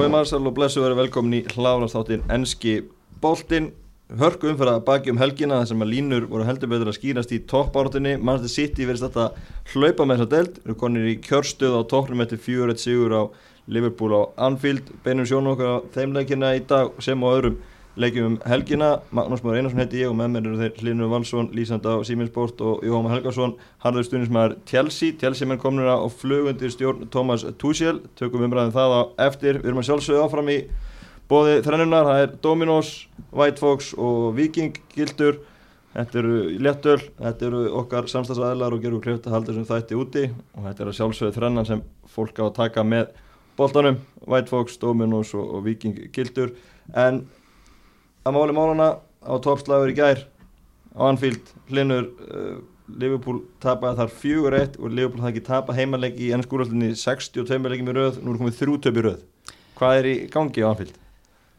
Góði Marsal og blessu verið velkomin í hláðnastáttin Enski Bóltin Hörku umfyrða baki um helgina þar sem að línur voru heldur betur að skýrast í toppártunni Manchester City verðist þetta hlaupa með þessa delt Við konir í kjörstöð á toppnum eftir 4-1 sigur á Liverpool á Anfield. Beinum sjónu okkar á þeim leikina í dag sem á öðrum leikjum um helgina. Magnús Máður Einarsson heiti ég og með mér eru þeir Linur Valsson, Lísand á Siminsport og Jóhann Helgarsson Harður stunismæður Chelsea. Chelsea menn komnir á flugundir stjórn Thomas Tuchel. Tökum umræðin það á eftir. Við erum að sjálfsögja áfram í bóði þrennunar það er Dominos, White Fox og Viking Gildur. Þetta eru léttöl, þetta eru okkar samstagsæðlar og gerur klifta haldur sem þætti úti. Og þetta er að sjálfsögja þrennan sem fólk á að taka með boltanum. White Fox, Dominos og, og Viking Gildur. En að máli málana á toppslagur í gær. Á Anfield, Linur uh, Liverpool tapaði þar fjögur eitt og Liverpool hafði ekki tapað heimalegi í ennskúrallinni 62 leikim í röð, nú er komið þrjú töp í röð. Hvað er í gangi á Anfield?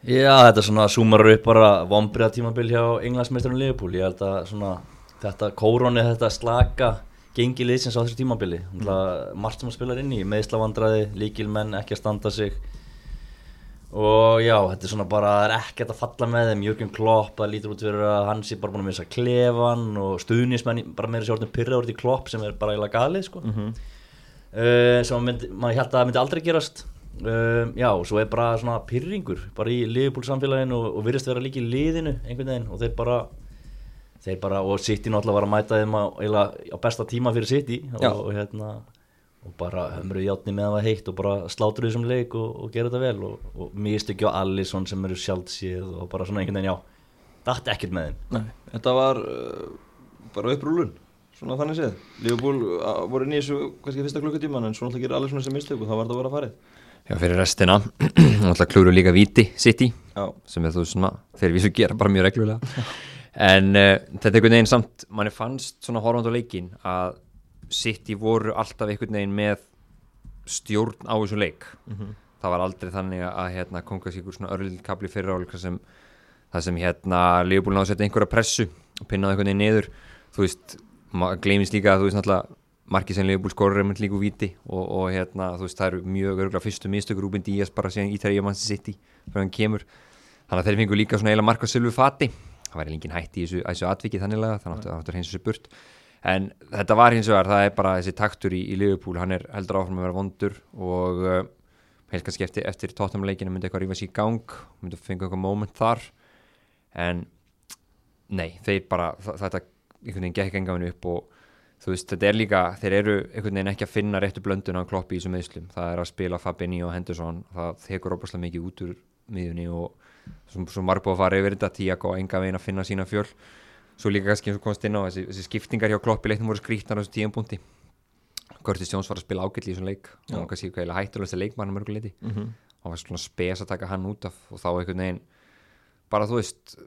Já, þetta er svona súmarur upp bara vombriða tímabil hjá englandsmeisturinn Liverpool. Ég held að svona þetta kóróni, þetta slaka gengi liðsins á þessu tímabili. Mm. margt sem að spila inn í, meðslavandræði líkilmenn, ekki að standa sig og já, þetta er svona bara það er ekkert að falla með þeim, Jörgjum Klopp það lítur út fyrir að hans er bara búin að missa klefan og stuðnismenn bara meira orðin pyrra orðin í Klopp sem er bara eiginlega galið sko. mm -hmm. uh, sem myndi, maður held að það myndi aldrei gerast uh, já, og svo er bara svona pyrringur bara í Liverpool samfélaginu og, og virðist vera líka í liðinu einhvern veginn og þeir bara þeir bara, og City náttúrulega var að mæta þeim á, á besta tíma fyrir City og, og hérna og bara höfumru játni með að það var heitt og bara slátur þessum leik og, og gera þetta vel. Og, og mist ekki á Allison sem eru sjálfsíð og bara svona einhvern veginn já dætti ekkert með þeim. Nei, Þetta var uh, bara upprúlun svona þannig séð, Lífbúl uh, voru þessu kannski fyrsta klukkutíman en svona alltaf gera Allison sem mistök og þá var þetta að vera að farið. Já fyrir restina, alltaf klúru líka viti City, já. sem er þú svona þeir vísu gera bara mjög reglulega. En uh, þetta er einhvern veginn samt manni fannst svona horfand á leikin að City voru alltaf einhvern veginn með stjórn á þessu leik. Mm -hmm. það var aldrei þannig að hérna, konga sér svona örlilkabli fyrir áleika sem það sem hérna Leopold náðu að setja einhverja pressu og pinnaði einhvern veginn niður. Þú veist, maður gleymist líka að þú veist náttúrulega markið sem Leopold skorur er með líku viti og, og hérna þú veist það eru mjög örgulega fyrstu mistökur Rúbin Díaz bara síðan mann sem City fyrir hann kemur. Þannig að þeir fengu líka svona eila marka sylfu fati. Það væri lengin hætti í þessu, þessu atvikið þannig að að það áttur hins þessu burt en þetta var hins vegar, það er bara þessi taktur í, í Liverpool, hann er heldur áfram að vera vondur og uh, heilt kannski eftir, eftir tóttamleikinu myndi eitthvað rífa sér í gang, myndi að fengja eitthvað moment þar. En nei, þeir bara, þetta einhvern veginn gekk engafinu upp og þú veist, þetta er líka, þeir eru einhvern veginn ekki að finna réttu blöndun á kloppi í þessum meðslum, það er að spila Fabini og Henderson, það tekur óbúslega mikið út úr miðunni og svo, svo marg búið að fara yfir þetta tíak og enga veginn að finna sína fjöl svo líka kannski eins og komast inn á þessi, þessi skiptingar hjá kloppi leiknum voru skrítnar á þessu tíum punkti. Curtis Jones var að spila ágætli í þessum leik. Og hann kannski hættulegst að leikmanna mörguleiti mm -hmm. og hann var svona spes að taka hann út af og þá einhvern veginn bara þú veist,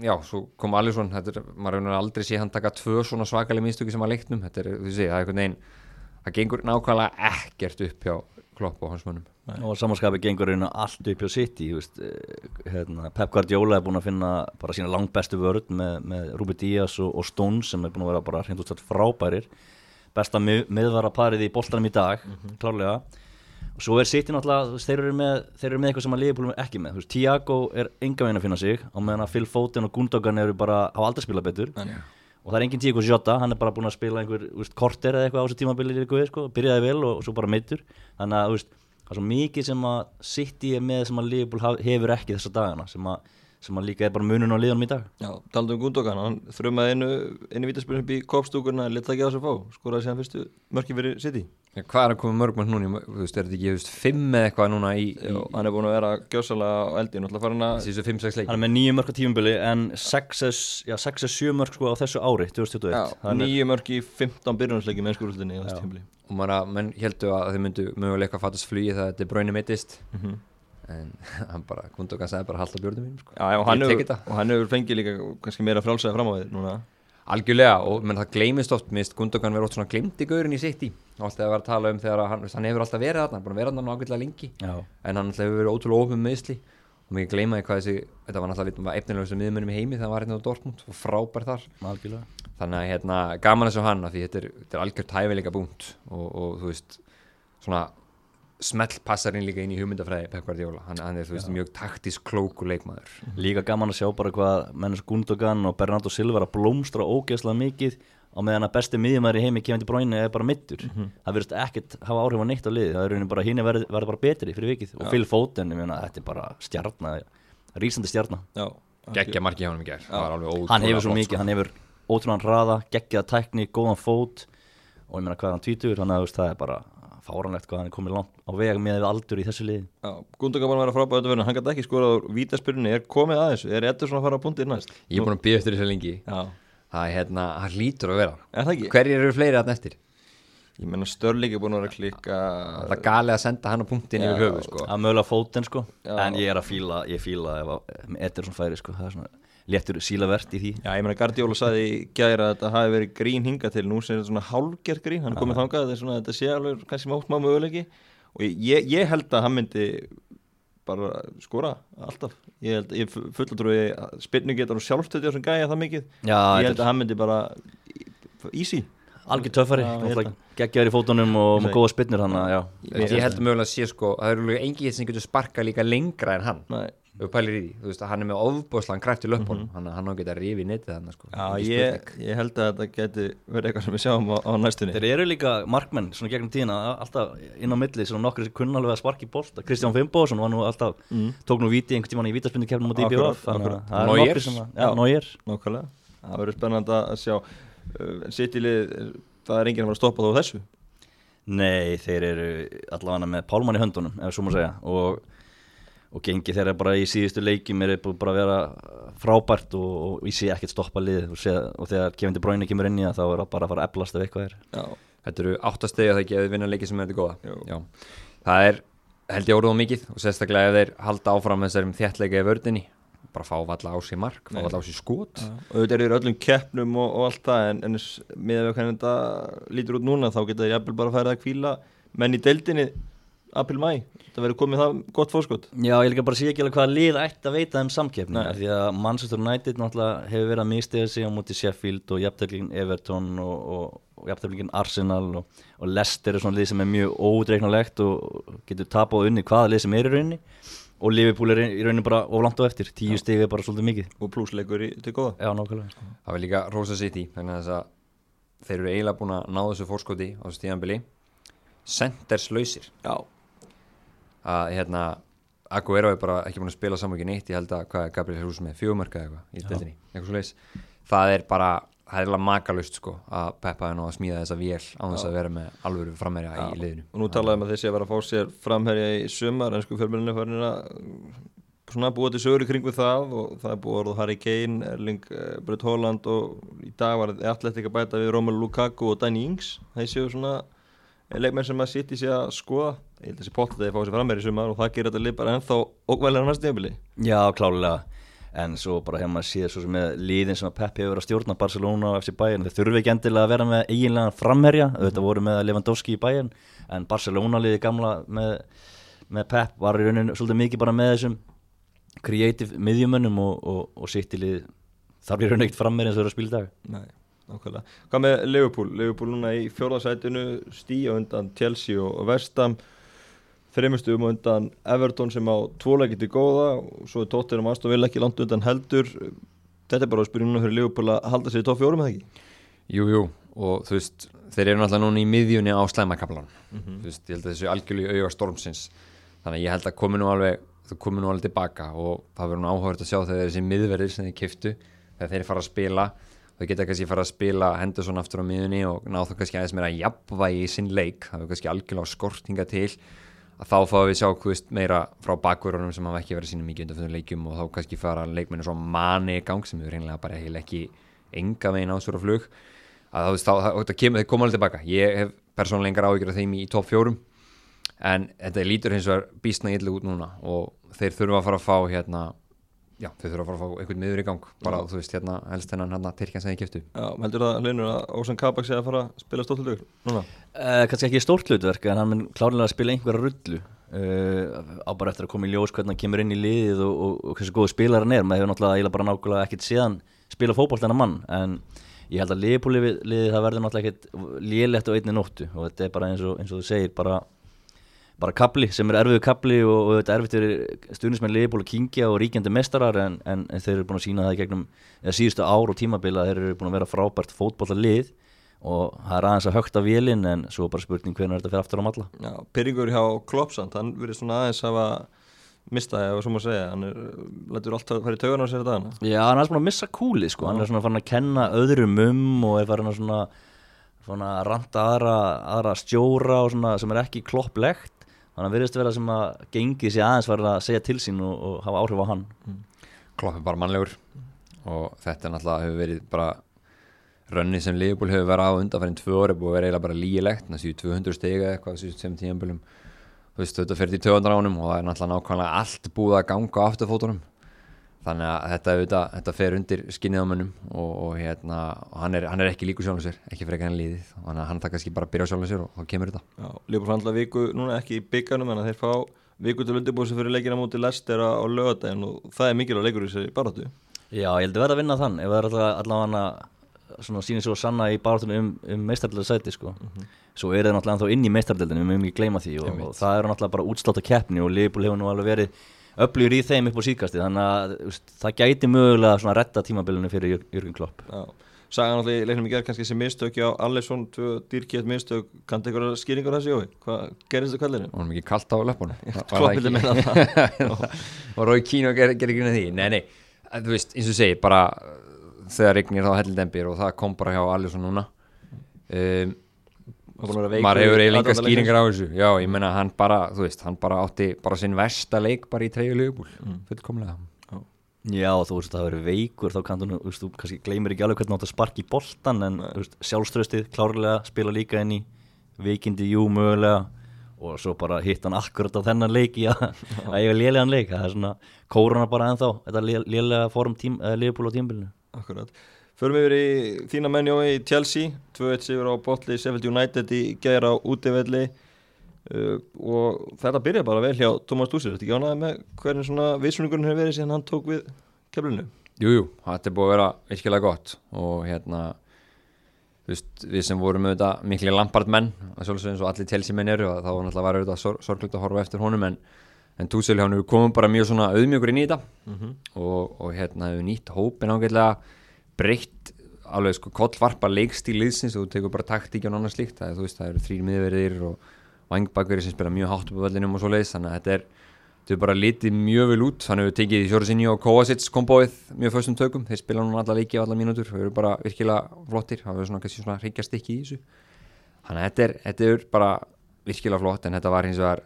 já, svo kom Alisson maður hefur aldrei séð hann taka tvö svona svakalega minnstöki sem að leiknum. Þetta er, þú sé, það er einhvern veginn það gengur nákvæmlega ekkert upp hjá klopp og hans mönnum og samanskapi gengur einu allt upp hjá City veist, eh, hérna, Pep Guardiola er búin að finna bara sína langt bestu vörð með, með Rubi Díaz og, og Stones sem er búin að vera bara hreint útstætt frábærir. Besta mið, miðvara parið í boltanum í dag mm -hmm. klárlega. Og svo er City náttúrulega, þeir eru með, þeir eru með eitthvað sem að Liverpool er ekki með, veist, Thiago er enga veginn að finna sig, á meðan að Phil Foden og Gundogan eru bara á aldrei spila betur. Næ, og það er enginn Thiago Jota, hann er bara búin að spila einhver veist, korter eða eitthvað á þessu tímabili sko, byrjaði vel og, og svo bara meittur þannig að það er svo mikið sem að City er með sem að Liverpool hefur ekki þessa dagana sem að, sem að líka er bara munun á liðanum í dag. Já, taldu um Gundogan, hann þrjumaði einu einu vítaspilum upp í kopstúkurna leta ekki á þess að fá, skoraði sér fyrstu mörki fyrir City. Ja, Hvað er að koma mörgum núni, þú veist, er þetta ekki veist, fimm eða eitthvað núna í, í... Já, hann er búin að vera gjósalega á eldin Þessi fimm, sex leik Hann er með nýju mörk á tífumbili en 6-7 mörk sko á þessu ári, 2021 Nýju mörk í 15 byrjunarslegi með skúrúldinni og maður menn heldur að þau myndu möguleika að fattast flugi það þetta er bráinu mittist mm -hmm. En hann bara, Gundogan sagði bara halda björnum mín sko. Já, og hann hefur fengið líka kannski meira frálsæði fram á því núna. Algjörlega, og menn það gleymist oft mist Gundogan verið oft svona glemt í gaurin í sitt í. Og alltaf að vera að tala um þegar hann, hann hefur alltaf verið þarna, hann er búin að vera þarna ákveðlega lengi. Já. en hann alltaf hefur verið ótrúlega ofum meðsli og mér gleymaði hvað þessi, þetta var alltaf efnilegustu miðmönum í heimi þegar hann var hérna á Dortmund og frábær þar. Algjörlega. Þannig að hérna, gaman þessu hann því þetta er, þetta er algjört hæfileika búnt og, og þú veist svona smelt passarinn líka inn í hugmyndafræði Pep Guardiola, hann, hann er þú veist mjög taktisk klóku leikmaður. Líka gaman að sjá bara hvað mennins Gundogan og Bernardo Silva er að blómstra ógeðslega mikið á meðan að besti miðjumæður í heimi kemur til bróinu er bara mittur það verðist ekkert hafa áhrif á neitt á liði það er bara hinn verður verð bara betri fyrir vikið. Og ég meina, þetta er bara stjarnar rísandi stjarnar Já, geggja marki hjá hann í gær, það var alveg ótrúlega hann hefur svo mikið, hann hefur ótrúlega hraða, geggjaða tækni, góðan fót. Og ég meina hvað er hann tvítur þannig að það er bara fáranlegt hvað hann er komið langt á veg með við aldur í þessu liði Já, Gundogan var að vera frábæð þetta hann gæti ekki skorað úr vítaspyrunni, er komið aðeins er Eddur svona að fara á búndið næst? Ég er búin að býja eftir þessu lengi Já, Það er hérna, hann lítur að vera er það ekki? Hverjir eru fleiri að eftir? Ég menna Störling er búin að vera að klikka Það er galið að senda hann á punktin yfir höfu sko. að mögulega fóten sko Já. en ég er að fíla, ég fíla ef að Ederson færi sko, það er svona léttur sílavert í því. Já, ég meina Guardiola saði í gæra að þetta hafi verið grín hinga til. Nú sem er þetta svona hálfgerð grín, hann er komið þangað þetta, er svona, þetta sé alveg kannski mátt má möguleiki. Og ég, ég held að hann myndi bara skora alltaf. Ég held, ég fulla trúi spilnu getur og sjálfstöði á sem gæja það mikið. Já, ég þetta held að hann myndi bara easy. Algjör töffari, geggjaður í fótunum og með góða spinnur hann að já. Ég, held mögulega að sé sko Það eru engi sem getur sparkað líka lengra en hann. Nei. Þú pælir í því, þú veist að hann er með ofbúðslan kræft í löpunum, hann, hann á að geta rifið netið hann sko. Já, ég, ég held að þetta geti verið eitthvað sem við sjáum á, á næstunni. Þeir eru líka markmenn svona gegnum tíðina alltaf inn á milli svona nokkur sem kunna alveg að sparki bólta Kristján Fimboðsson var nú alltaf tók nú víti einhvern tíman í vítaspindu kefnum á DBF þannig að að Nóir Nákvæmlega, það verður spennandi að sjá. Uh, City-lið, það er enginn að fara að stoppa og, gengi þeirra bara í síðustu leikjum er búið bara að vera frábært og, og ég sé ekkert stoppa lið. Og, sé, og þegar Kevin De Bruyne kemur inn í það þá er það bara að fara að eflast ef eitthvað er. Já, Þetta eru áttastegi að það ekki að þið vinna leiki sem er þetta góða. Jú. Já. Það er held ég orðuð mikið og sérstaklega ef þeir halda áfram þessarum þéttleika í vördinni bara fá valla á sig mark, fá valla á sig skot. Og auðvitað eru öllum keppnum og, og allt það en, en með að hvernig þetta lítur út núna þá geta þeir jafnvel bara að færa að kvíla menn í deildinni april-mæ það verður komið það gott fórskot. Já, ég líka bara sé ekki alveg hvaða lið ætti að veita þeim samkeppni. Því að Manchester United náttúrulega hefur verið að mistiða sig á móti Sheffield og jafntöflingin Everton og, og, og jafntöflingin Arsenal og, og Leicester er svona lið sem er mjög ódreiknulegt og getur tapað og unni hvaða lið sem er í rauninni. Og Liverpool er í rauninni bara oflant á eftir. Tíu stig er bara svolítið mikið. Og plusleikur í, til góða. Já, nákvæmlega. Það var líka Rosa City þannig að að þeir eru eiginlega búin að ná þessu fórskoti á þessu tíðanbili Senders lausir Já, að hérna Aguero er bara ekki búin að spila saman ekki neitt ég held að hvað er Gabriel Jesus með fjögumörka eða eitthvað í deildinni, eitthvað svo leis það er bara, það er eiginlega makalust sko að Peppa er nú að smíða þessa vél á þess að vera með alvöru framherja í liðinu. Og nú talaðum að þessi að vera að fá sér framherja í sumar en sko fjölmjölinu farin að svona búa til sögur í kringu það og það er búið að orða Harry Kane, Erling uh, Brett Holland og í dag var Atletik að bæta og ég held að þessi pottet að ég fá sér framherja í sumar og það gerir þetta lið bara ennþá okkvæðlega næst nefnili Já, klálega. En svo bara hefur maður séð svo sem með liðin sem að Pep hefur verið að stjórna Barcelona og FC Bayern þeir þurfi ekki endilega að vera með eiginlega framherja. Auðvitað voru með Lewandowski í Bayern en Barcelona liði gamla með, með Pep var í rauninu svolítið mikið bara með þessum creative miðjumönnum og, og, og sitt í lið þarf í rauninu ekkert framherja eins og þeir eru að spila í dag. Nei, nákvæmlega. Hvað með Liverpool? Liverpool núna í fjórðarsætinu stíja undan Chelsea og og Vestam þreymustu um undan Everton sem á tvoleikið til góða og svo er Tottenham Aston Villa ekki langt undan heldur. Þetta er bara að spyrja núna fyrir Liverpool að halda sér í topp fjórum eða ekki? Jú, jú, og þú veist þeir eru náttúrulega núna í miðjunni á slæmakablan þú veist, ég held að þessu algjörlega auga stormsins. Þannig að ég held að komi nú alveg þú komi nú alveg tilbaka og það verður nú áhugað að sjá þegar þessi miðverðir sem þeir kiftu þegar þeir fara að spila þau geta kannski fara að spila Henderson aftur á miðunni og ná þá kannski aðeins meira jafnvægi í sinn leik, það er kannski algjörlega skortinga til þá fáum við sjá þú veist, meira frá bakverðunum sem hafa ekki verið sínum mikið undan fyrir leikjum og þá kannski fara leikmennu svo mani gang sem við reynilega bara heil ekki enga veginn á svo flug. Að þá, þá, þá kemur þeir koma alveg tilbaka. Ég hef persónulega engar áhyggjur af þeim í, topp fjórum en þetta lítur hins vegar býstna illa út núna og þeir þurfa að fara að fá hérna já, þeir þurfa að fara að fá einhvern miður í gang. Bara þú veist hérna helst þennan hérna Tyrkjan sem þið kiftu Já, heldur það hlinur að Ósan Kabak sé að fara að spila stóltulegur núna? Uh, kannski ekki stórt hlutverk en hann mun klárlega að spila einhverja rullu. Uh, á bara eftir að koma í ljós hvernig hann kemur inn í liðið og, og, og hversu góðu spilar hann er. Maður hefur náttúrulega eiginlega bara nákvæmlega ekkert séðan spila fótbolt en að mann en ég held að liðbúliðið það verður náttúrulega bara kapli sem er erfiðu kapli og, og þetta er erfitt fyrir stuðnismenn liðból og kingja og ríkjandi mestarar en, en, en þeir eru búin að sína það í gegnum eða síðustu ár og tímabila þeir eru búin að vera frábært fótbolla lið og það er aðeins að högta vélinn en svo bara spurning hvernig þetta fyrir aftur á malla. Já, Pyrringur hjá Klopsand, hann verið svona aðeins að mista það, svo maður segja. Hann er, letur alltaf hverju tögun á sér þetta Já, hann er búin að missa kúli sko. hann er svona farin að kenna öðrum um og er farin að svona, svona ranta aðra, aðra stjóra svona, sem er ekki klopplegt þannig að verðist vera sem að gengi sér aðeins var að segja til sín og, og hafa áhrif á hann. Mm. Klopp er bara mannlegur og þetta er náttúrulega hefur verið bara rönni sem Liverpool hefur verið á undanfærið tvö orði búið að vera eiginlega bara lígilegt það séu 200 stega eitthvað sem tíanbölum þú veist þetta fyrir til töðandránum og það er náttúrulega nákvæmlega allt búið að ganga á afturfótunum þannig að þetta, þetta, þetta fer undir skinniðamönnum og, og hérna, hann, er, hann er ekki líku sjálfum sér ekki fyrir ekki hann líðið þannig að hann það kannski bara byrja sjálfum sér og þá kemur þetta Lífur handla viku, núna ekki í bygganum en þeir fá viku til undirbúsi fyrir leikina múti Lester á lögadagin og það er mikilvæg leikur í þessi barátu Já, ég held að verða að vinna þann ef það er allavega sínir svo sanna í barátunum um, um meistarlega sæti sko. mm -hmm. svo er það náttúrulega ennþá inn í meistarleldinu við mögum ekki gleyma því og, og það er náttúrulega bara útslátt öflugur í þeim upp á síkasti þannig að það gæti mögulega svona retta tímabilinu fyrir Jörgur Klopp. Sagan alltaf í leiknum í gerð kannski sem mistöki á Allesson, tvö dýrkjöld mistök kannski eitthvað skýringar þessi jói? Hvað gerist það kallinu? Það var mikið kallt á löpunum Kloppildi meina það. Og Rói Kíno gerir ekki með því? Nei, nei, þú veist, eins og segi bara þegar regnir þá hellindembir og það kom bara hjá Allesson núna. Um maður hefur eiginlega skýringar á þessu. Já, ég menna hann bara, þú veist hann bara átti bara sinn versta leik bara í treyju lögbúl, mm. fullkomlega. Já. þú veist, það verður veikur þá kanntu, þú veist, þú kannski gleymir ekki alveg hvernig átt að sparki í boltan, en veist, sjálfströstið klárlega, spila líka inn í veikindi, jú, mögulega og svo bara hitt hann akkurat á þennan leik já, að ég vil lélega hann leik það er svona, kóruna bara ennþá þetta lélega tím, uh, liðbúl á tímbilinu Akkurat Förum yfir í þína mennjói í Chelsea. 2-1 sigur á botli Sheffield United í gæra á útivelli. Uh, og þetta byrja bara vel hjá Thomas Dúsir, þetta ekki ánaði með hvernig svona vissuningurinn hefur verið síðan hann tók við keflinu? Jújú, þetta er búið að vera virkilega gott. Og hérna veist, við sem vorum auðvitað miklu lampart menn, eins og allir Chelsea menn eru þá var náttúrulega var auðvitað sor sorglugt að horfa eftir honum en en Túsil hann hefur komið bara mjög svona auðmjögur inn í þetta. Mm -hmm. og, og hérna hefur nýtt hópin ágætlega breytt alveg sko kollvarpa leikstíl liðsins og þú tekur bara taktík og annars slíkt. Það, veist, það eru þrýr miðverðir og vangbakverðir sem spila mjög hátt upp á völlinum og svo leiðis þannig að þetta er, þetta er bara litið mjög vel út. Þannig að við tekið Sjórasinni og Kovacic kombóið mjög föstum tökum, þeir spila núna alla leiki á alla mínútur, þau eru bara virkilega flottir. Það er svona kannski svona hryggjast ekki í þessu. Þannig að þetta er, þetta er bara virkilega flott. En þetta var hins vegar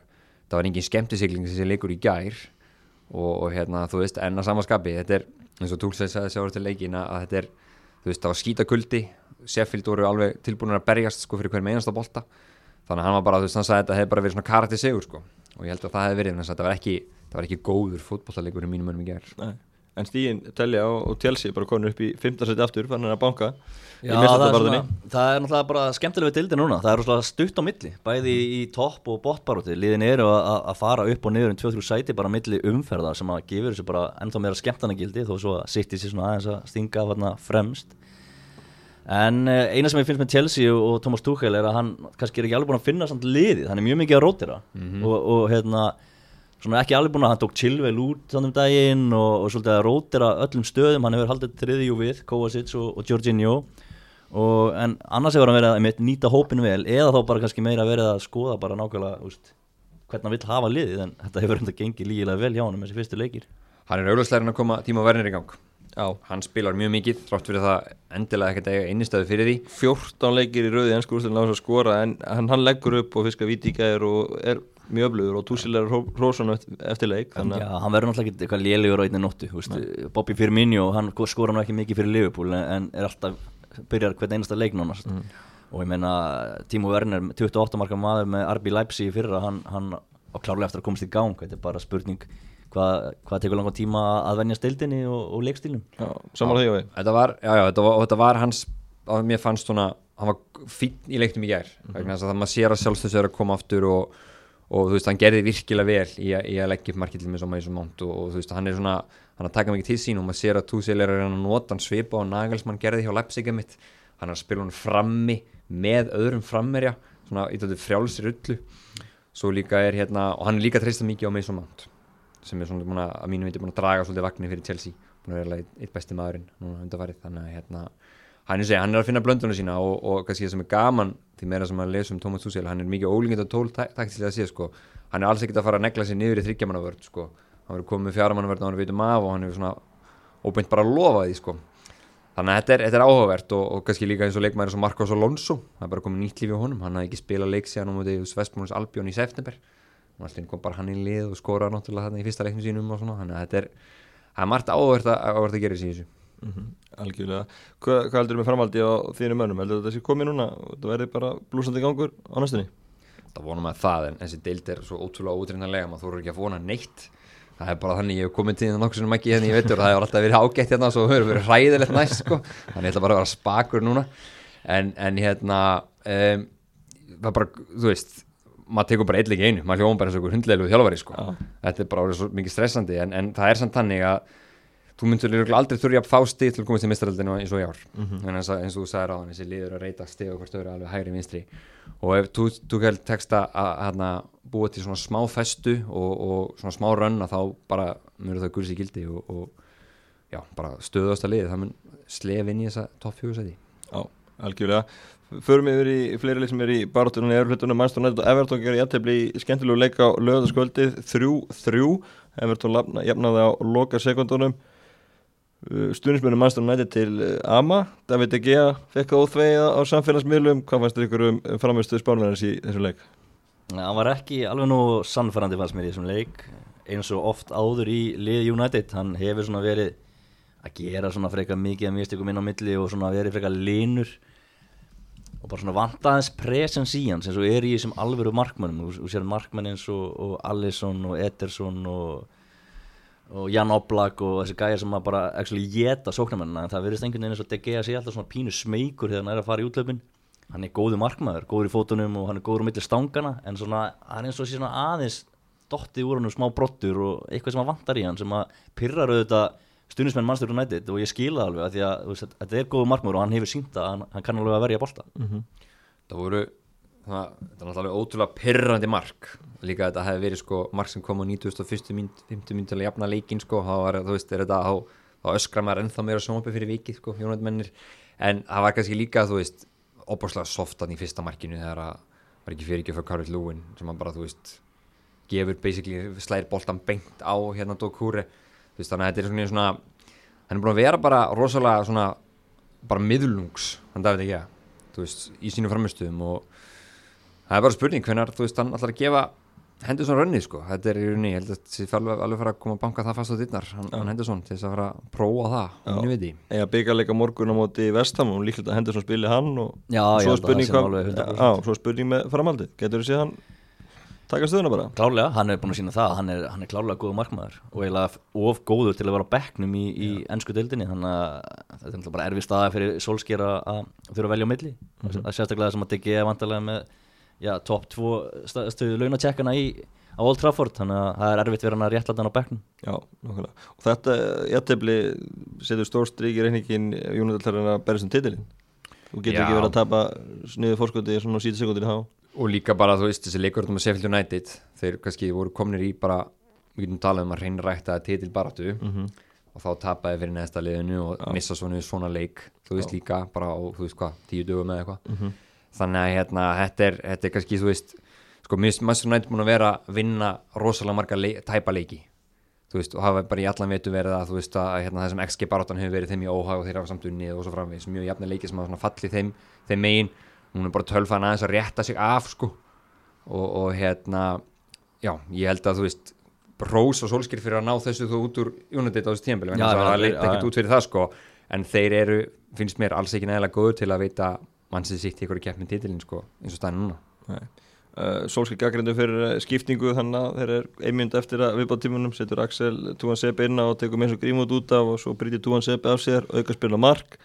það var engin skemmtisigling sem leikur í gær. Og, og hérna þú veist enna samanskapi, þetta er eins og Túlsveits sagði sjálfur til leikin að þetta er, þú veist, það var skítakuldi. Sheffield voru alveg tilbúin að berjast sko fyrir hverjum einasta bolta. Þannig að hann var bara, þú veist, hann sagði að þetta hefði bara verið svona karakter sigur sko. Og ég held að það hefði verið þannig að þetta var ekki, það var ekki góður fótbollalegur í mínum önum í gerð En stíðin telja og Chelsea bara konur upp í 15 seti aftur, fann hann að banka Já, það er, svona, það er náttúrulega bara skemmtilega við dildi núna, það er náttúrulega stutt á milli bæði í topp og botbaróti liðin eru að fara upp og niður um 2-3 sæti bara milli umferðar sem að gefur þessu bara ennþá meira skemmtanagildi þó svo að sitt í sig svona aðeins að stinga þarna fremst. En eh, eina sem ég finnst með Chelsea og Thomas Tuchel er að hann kannski er ekki alveg búin að finna samt liðið, hann er mjög mikið að rótira mm -hmm. og, og hérna svona ekki alveg búin að hann tók Chilwell út þannig um daginn og, og svolítið að rótira öllum stöðum, hann hefur haldið triðjú við Kovacic og, og Jorginho. Og, en annars hefur hann verið að nýta hópin vel eða þá bara kannski meira verið að skoða bara nákvæmlega úst, hvernig hann vill hafa liðið en þetta hefur enda gengið lígilega vel hjá hann með þessi fyrstu leikir Hann er auðvitslegin að koma tíma verðinir í gang. Já. hann spilar mjög mikið þrátt fyrir það endilega ekkert eiga innistöðu fyrir því. 14 leikir í rauði ennsku úrstöðin á þess að skora en hann, hann leggur upp og fiskar vítíkæður og er mjög öflugur og túsilegar Rósson eftir leik Já, hann verður náttúrulega ekki eitthvað lélugur á einni nóttu Bobby Firmino, hann skora nú ekki mikið fyrir Liverpool en er alltaf byrjar hvern einasta leik núna mm. og ég meina Timo Werner 28 marka maður með RB Leipzig fyrra hann, hann á klárlega eftir að komast í gang. Þetta er bara spurning hvað hva tekur langa tíma að venja stildinni og, og leikstílum Samanlega því Þetta var, já já, þetta var, þetta var hans að mér fannst svona, hann var fín í leiknum í gær, mm -hmm. þannig að maður sér að sjálfstöðs er að koma aftur og og þú veist, hann gerði virkilega vel í, í að leggja upp markið til mig sem að Mason Mount og, og þú veist, hann er svona, hann er að taka mikið til sín og maður sér að Tuchel er að nota hann svipa og Nagelsmann gerði hjá Leipzig mitt hann er að spila hann frammi með öðrum frammerja, svona í þetta frjálsir öllu svo líka er hérna, og hann er líka treysta mikið á Mason Mount sem er svona búin að, að mínu viti búin að draga svolítið vagnir fyrir Chelsea. Búin að vera eitt besti maðurinn núna undarfarið þannig að hérna hann er, segja, hann er að finna blöndunum sína og, og kannski það sem er gaman því meira sem að lesa um Thomas Tuchel hann er mikið ólingið og tól taktilega að sé sko. hann er alls ekkert að fara að negla sér niður í þryggjamannavörd sko. hann verður komið með fjaramannavörd og hann veitum af og hann er svona óbeint bara að lofa því sko. þannig að þetta er, þetta er áhugavert og, og kannski líka eins og leikmæri sem Marcos Alonso það er bara komið nýtt lífi á honum hann hafði ekki spilað leik síðan á móti Svestmónus Albjörn í september alltaf kom bara hann í lið og skóra náttúrulega hann í fyrsta leiknum sínum og svona þannig að þetta er, er margt áhugavert að, að gera þessi mm -hmm. Algjörlega, Hva, hvað heldur þú með framaldi á þínu mönnum, heldur þetta sé komið núna? Það verði bara blúsandi gangur á næstunni? Það vonum að það, en þessi deild er svo ótrúlega ótrýnanlega, maður þú eru ekki að vona neitt. Það er bara þannig, ég hef komið til það nokkur sem ekki hérna, ég veitur, það hefur alltaf verið ágætt hérna og svo hefur verið hræðilegt næst sko. þannig ég ætla bara að vera spakur núna. En, en hérna um, það bara, þú veist maður tekur bara eitthvað einu, maður hljóðum bara eins og hundleiluð þjálfari sko, þetta er bara svo mikið stressandi en, en það er samt þannig að þú myndur aldrei þurfa að fá stíð til að komast í mistaröldinu eins og í ár. Mm -hmm. en eins, og þú sagði ráðan, þessi liður að reyta stíð og hvort þau eru alveg hægri vinstri. Og ef þú held texta að búa til svona smá festu og, og svona smá rönn að þá bara mjög það gulsi gildi og, og já, bara stöðast að liði það mun slef inn í þessa topp fjóðsæti Já, algjörlega. Förum yfir í fleiri leik sem er í barátunum í erflutunum, Manchester United og Everton gerir jættefli í skemmtilegu leika á lögðaskvöldið 3-3, Everton jafnaði á loka sekundunum stuðnismennum Manchester United til uh, Ama. David De Gea fekk óþveiða á samfélagsmiðlum. Hvað fannst þér ykkur um framhengstuð spánverðins í þessum leik? Það var ekki alveg nú sannfærandi fannst mér í þessum leik. Eins og oft áður í lið United hann hefur svona verið að gera svona freka mikið að mistikum inn á milli og svona verið freka linur. Og bara svona vantaðins presens í hans eins og er í þessum alveru markmannum og sér markmann eins og, og Allison og Ederson og og Jan Oblak og þessi gæjar sem bara geta sóknarmennina en það verðist einhvern veginn eins og DG að sé alltaf svona pínu smeykur þegar hann er að fara í útlöfin hann er góðu markmaður, góður í fótunum og hann er góður á milli stangana en svona hann er eins og sé svona aðeins dottið úr hann og smá brottur og eitthvað sem að vantar í hann sem að pyrrar auðvitað stundismenn mannstur og nættið og ég skila það alveg að því að þetta er góðu markmaður og hann hefur sínt að hann, hann kann alveg að verja bólta mm -hmm. Þetta er náttúrulega ótrúlega pyrrandi mark. Líka þetta hefði verið sko mark sem kom á 91. mynd til að jafna leikin sko, þá var veist, þetta á, þá öskra maður ennþá meira sjónabbi fyrir vikið sko, jónættmennir, en það var kannski líka þú veist, óbúrslega softan í fyrsta markinu þegar það var ekki fyrir ekki fyrir Karl Lúin, sem hann bara, þú veist gefur basically, slæðir boltan beint á hérna Dókúri, þú veist, þannig að þetta er svona, hann er búin að vera bara rosalega svona, bara miðlungs, hann dafði ekki að, þú veist, í sínu framistuðum og það er bara spurning hvernig þú veist hann ætlar að gefa hendur svona rönni sko. Þetta er í rauninni, ég held að það fyrir alveg, fara að koma að banka það fast á dittnar, hann, hann hendur svona til þess að fara að prófa það, veit ég Eða byggjarleika morgun á móti í Vestham og líklega hendur svona spili hann og já, svo, já, spurning kom, á, svo spurning með framaldi, getur þú séð hann taka stöðuna bara? Klálega, hann er búin að sína það, hann er, hann er klálega góð markmaður og eiginlega of góður til að vera á bekknum í, í ennsku deildinni, þannig að þetta er bara erfið staða fyrir solskjera að þurfa að velja á milli, mm -hmm. að sérstaklega sem að DG er vantarlega með já, top 2 stöðu launatjekkana í á Old Trafford, þannig að það er erfitt verið að réttla þann á bekknum. Já, nokkulega. Og þetta, ég tefli, setur stórstrík í reyningin Jónadaltarinn að berja sem titilinn. Þú getur Já. ekki verið að tapa sniðu fórskóti í svona síti sekundin há. Og líka bara, þú veist, þessi leikurðum að Sheffield United, þeir kannski voru komnir í bara, við getum talað um að reyna rækta titil baratu mm -hmm. og þá tapaði fyrir næsta liðinu og Já. missa svona, svona leik, þú veist Já. líka bara á, þú veist hvað, þannig að hérna, þetta, er, þetta er kannski, þú veist sko, Master United múin að vera að vinna rosalega marga leik, tæpa leiki. Þú veist, og hafa bara í allan vetu verið að þú veist að hérna, þessum XG barátan hefur verið þeim í óhag og þeir hafa samt unni og svo framvegis. Mjög jafna leiki sem hafa fallið þeim, þeim megin. Hún er bara tölfan aðeins að rétta sig af sko. Og, og hérna já, ég held að þú veist Rós og Solskjær fyrir að ná þessu þú út úr United á þessu tímpil það leitt ekkert út fyrir það sko. En þeir eru, finnst mér alls ekki nægilega góður til að veita mannsið sitt í ykkur keppin títilinn sko, eins og stæðin núna. Uh, eh, Solskjell gaggrindu fyrir eh, skiptingu þannig að þeir eru einmynd eftir að viðbátt tímunum setur Axel Túan Sepe inn á og tekur með svo grímut út af og svo brytir Túan Sepe af sér auka spilna mark.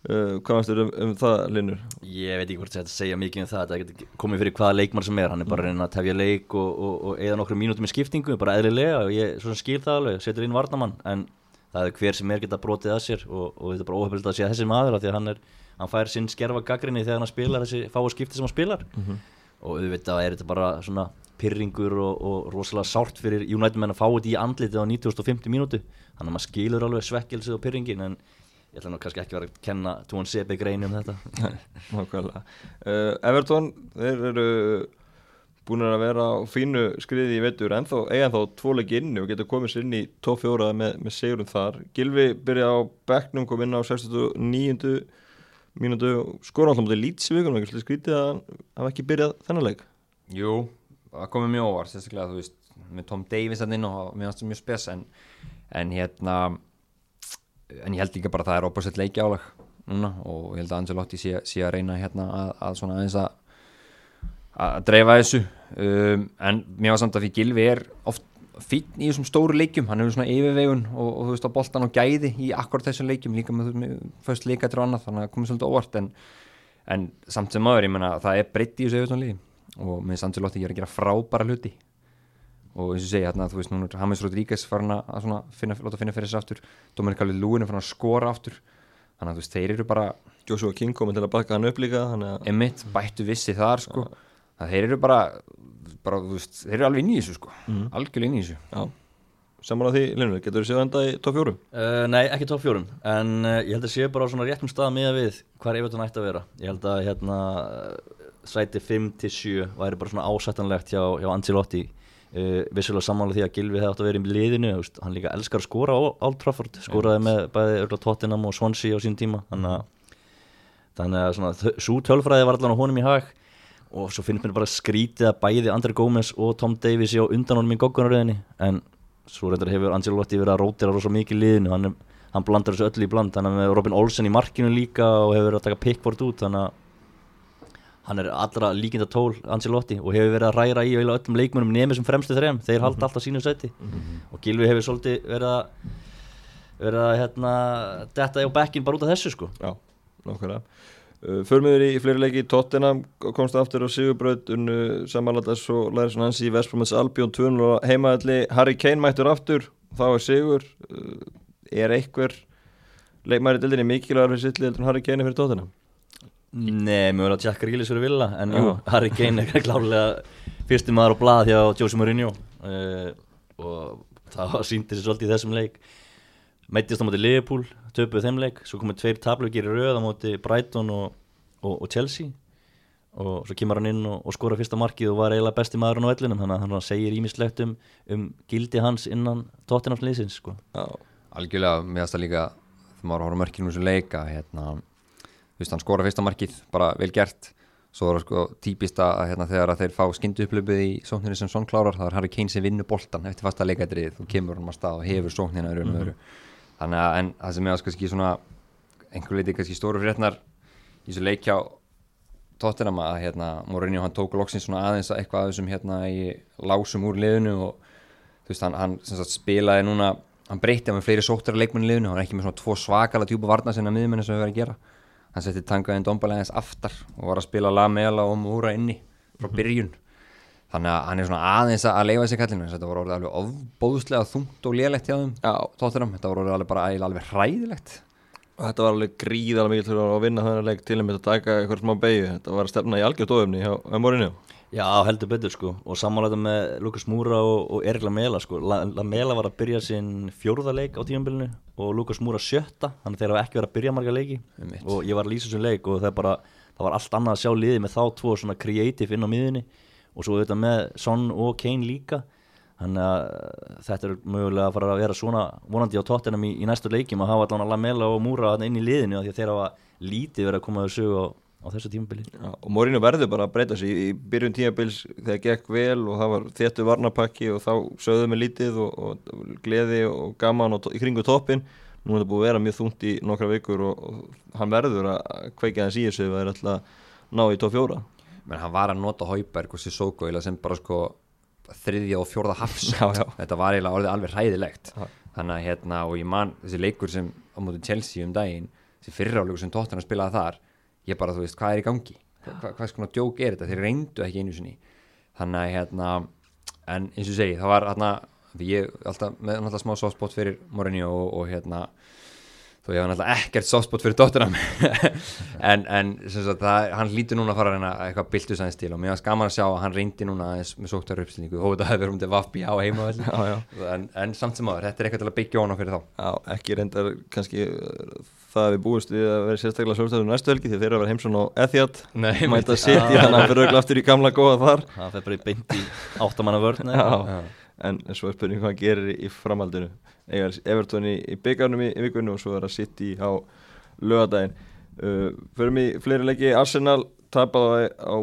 Uh, hvað fannst þér um, um það Linur? Ég veit ekki hvort þetta segja mikið um það þetta komið fyrir hvaða leikmann sem er. Hann er bara að reyna að tefja leik og, og, og eða nokkru mínúti með skiptingu, bara eðlilega og ég skil það alveg, setur inn varnamann en það er hver sem er geta brotið að sér og, og þetta er bara óhefnild að að þessi maður að því að hann er hann fær sinn skerfa gaggrinni þegar hann spilar þessi fáu skipti sem hann spilar mm -hmm. og auðvitað er þetta bara svona pyrringur og, og rosalega sárt fyrir United menn að fá þetta í andlitið á 1950 mínútu þannig að maður skilur alveg svekkelsið og pyrringin en ég ætla nú kannski ekki að vera að kenna Tún Sebi greinu um þetta Nákvæmlega uh, Everton, þeir eru búin að vera á fínu skriði í vettur en þá eiga þá tvoleik inni og getur komið sér inn í 4 með, með sigurum þar Gilvi byrja á becknum kom inn á 69. mínútu skor alltaf mútið lítsi vikunum ekki skrítið að hafa ekki byrjað þennan leik. Jú, það komið mjög óvar sérstaklega þú veist, með Tom Davies hann inn og mér finnst það mjög spes en, en hérna en ég held líka bara að það er opposite leiki álag núna og ég held að Angelotti sé, sé að reyna hérna að, að svona aðeins að að dreifa þessu. Um, en mér var samt að því Gilvi er oft fín í þessum stóru leikjum. Hann hefur svona yfirvegun og, og þú veist á boltan og gæði í akkur þessum leikjum líka með, fyrst leika og annað þannig að það komið svolítið óvart. En, en samt sem maður ég menna það er breytt í þessu auðvitað líði og með Sandsjólótti ég er að gera frábæra hluti. Og eins og segja hérna þú veist núna er Hamis Rodríguez farin að svona finna, láta finna fyrir þessu aftur. Dominik Kallið Lúin er farin að skora aftur. Þannig að þú veist þeir eru bara Joshua King komið til að baka hann upp líka það bara, bara veist, þeir eru alveg inn í þessu sko mm. algjörlega inn í þessu Já. Saman á því, Linur, getur þú séð enda í top 4? Uh, nei, ekki top 4 en uh, ég held að séu bara á svona réttum stað með við hvað er yfirlega nægt að vera ég held að hérna sæti 5-7 væri bara svona ásættanlegt hjá, hjá Ancelotti uh, vissulega samanlega því að Gilvi hefði átt að vera í liðinu veist, hann líka elskar að skora á Old Trafford skoraði með bæði Tottenham og Swansea á sín tíma þannig að, þannig að svona, svo tölfræði var allan á honum í hag og svo finnst mér bara skrítið að bæði André Gómez og Tom Davies á undan honum í goggunaröðinni en svo reyndar hefur Angelotti verið að rótira rosa mikið liðinu, hann, hann blandar þessu öll í bland hann með Robin Olsen í markinu líka og hefur verið að taka pickboard út þannig að hann er allra líkinda tól Angelotti og hefur verið að ræra í öllum leikmunum nefnir sem fremstu þrejum, þeir halda alltaf sínum seti mm -hmm. og Gilvi hefur svolítið verið að verið að hérna, detta á bekkin bara út af þessu sko. Já, Förmiður í fleiri leiki í Tottenham komst aftur á Sigurbraut unnu samanlætas og læri svona hans í Vestbrumins Albjörn 2 og heimaðalli Harry Kane mættur aftur þá er Sigur. Uh, er einhver leikmæri dildinni mikilvægur fyrir sitt liður en Harry Kane er fyrir Tottenham? Nei, mjög vel að Jack Grealish fyrir vilja en jú, Harry Kane er klálega fyrstum maður á blad hjá Jose Mourinho. Uh, og það síndi sér svolítið í þessum leik mættist á móti Liverpool, töpuð þeim leik svo komið tveir tablugir í rauð á móti Brighton og, og, og Chelsea. Og svo kemur hann inn og, og skora fyrsta markið og var eiginlega besti maður á vellinum þannig að hann segir ímislegt um, um gildi hans innan tóttinans leysins sko. Algjörlega, finnst það líka þegar maður horfður mörkinu um þessu leika hérna, þú veist hann skora fyrsta markið bara vel gert. Svo er það sko típist að hérna, þegar að þeir fá skindu upplöpuð í sókninu sem svon klárar þá er Harry Kane sem vinnur boltan eftir fasta leikætrið og kemur hann að stað og hefur sóknina í raun og öru þannig að en það sem áskast ekki svona einhver leiti kannski stóru fréttnar í þessu leikjá tóttinama að hérna Mourinho hann tók loksins svona aðeins að eitthvað aðeins um hérna í lásum úr liðinu og þú veist hann, hann sagt, spilaði núna hann breytti með fleiri sóttara leikmenni í liðinu hann er ekki með svona tvo svakala tjúpa varna sinna miðmenni sem við verðum að gera hann setti tangaðinn dombalega eins aftar og var að spila Lamela og Múra inni frá mhm. byrjun þannig að hann er svona aðeins að leifa þessi kallinu þetta voru orðið alveg ofbóðslega þungt og lélægt hjá þeim tóttunum, þetta voru orðið alveg bara alveg hræðilegt. Og þetta var alveg gríðalega mikil til að vinna þannig leik til og með að taka eitthvað smá beigju þetta var að stefna í algjörð ofumni hjá Morinu Já, heldur betur sko. Og samanlega með Lukas Múra og, og Erik Lamela sko. Lamela var að byrja sinn fjórða leik á tímanbylunu og Lukas Múra sjötta. Þannig að þeir hafa ekki verið að byrja marga leiki. Og ég var að lýsa þessum leik og það, bara, það var allt annað að sjá liði með þá tvo svona kreatív inn á miðunni og svo auðvitað með Son og Kane líka. Þannig að þetta er mögulega að fara að vera svona vonandi á tóttinum í, í næstu leikjum að hafa allan að Lamela og Múra inn í liðinu því að þeir hafa lítið verið að koma að sögu á, á þessu tímabili. Ja, og Mórinu verður bara að breyta sig í, í byrjun tímabils þegar gekk vel og það var þéttu varnapakki og þá sögðum við lítið og, og gleði og gaman og, í kringu toppin nú er það búið að vera mjög þungt í nokkra vikur og, og hann verður að kveika þess í þessu ef það er alltaf ná í tóf fjóra menn hann var að nota Hauberg og Sissoko sem bara sko þriðja og fjórða hafsend þetta var eiginlega orðið alveg hræðilegt. Já. þannig að hérna og ég man þessi leikur sem á móti Chelsea um daginn þessi fyriráleikur sem Tottenham spilaði þar ég bara þú veist hvað er í gangi? Hva, hvað svona djók er þetta, þeir reyndu ekki einu sinni. Þannig að hérna en eins og segi það var hérna ég alltaf með alltaf smá softspot fyrir Mourinho og, og hérna þó ég hafa náttúrulega ekkert softspot fyrir Tottenham en, en sagt, það, hann lítur núna að fara að reyna eitthvað biltu sæðin stíl og mér var skaman að sjá að hann reyndi núna með sóktar uppstilningu og það hefur verið um til Vafbi á heima en, en samt sem aður, þetta er eitthvað til að byggja honum fyrir þá. Já, ekki reyndar kannski það við búist við að vera sérstaklega svolítið næstu helgi því þeir eru að vera heimsón á Etihad. Mæta að setja þannig að hann fyrir auðvitað aftur í gamla góða þar Í í í eiga Everton í, í byggarnum í, í vikunni og svo er að City á lögadaginn uh, fyrir mig fleiri leggi Arsenal tapaði á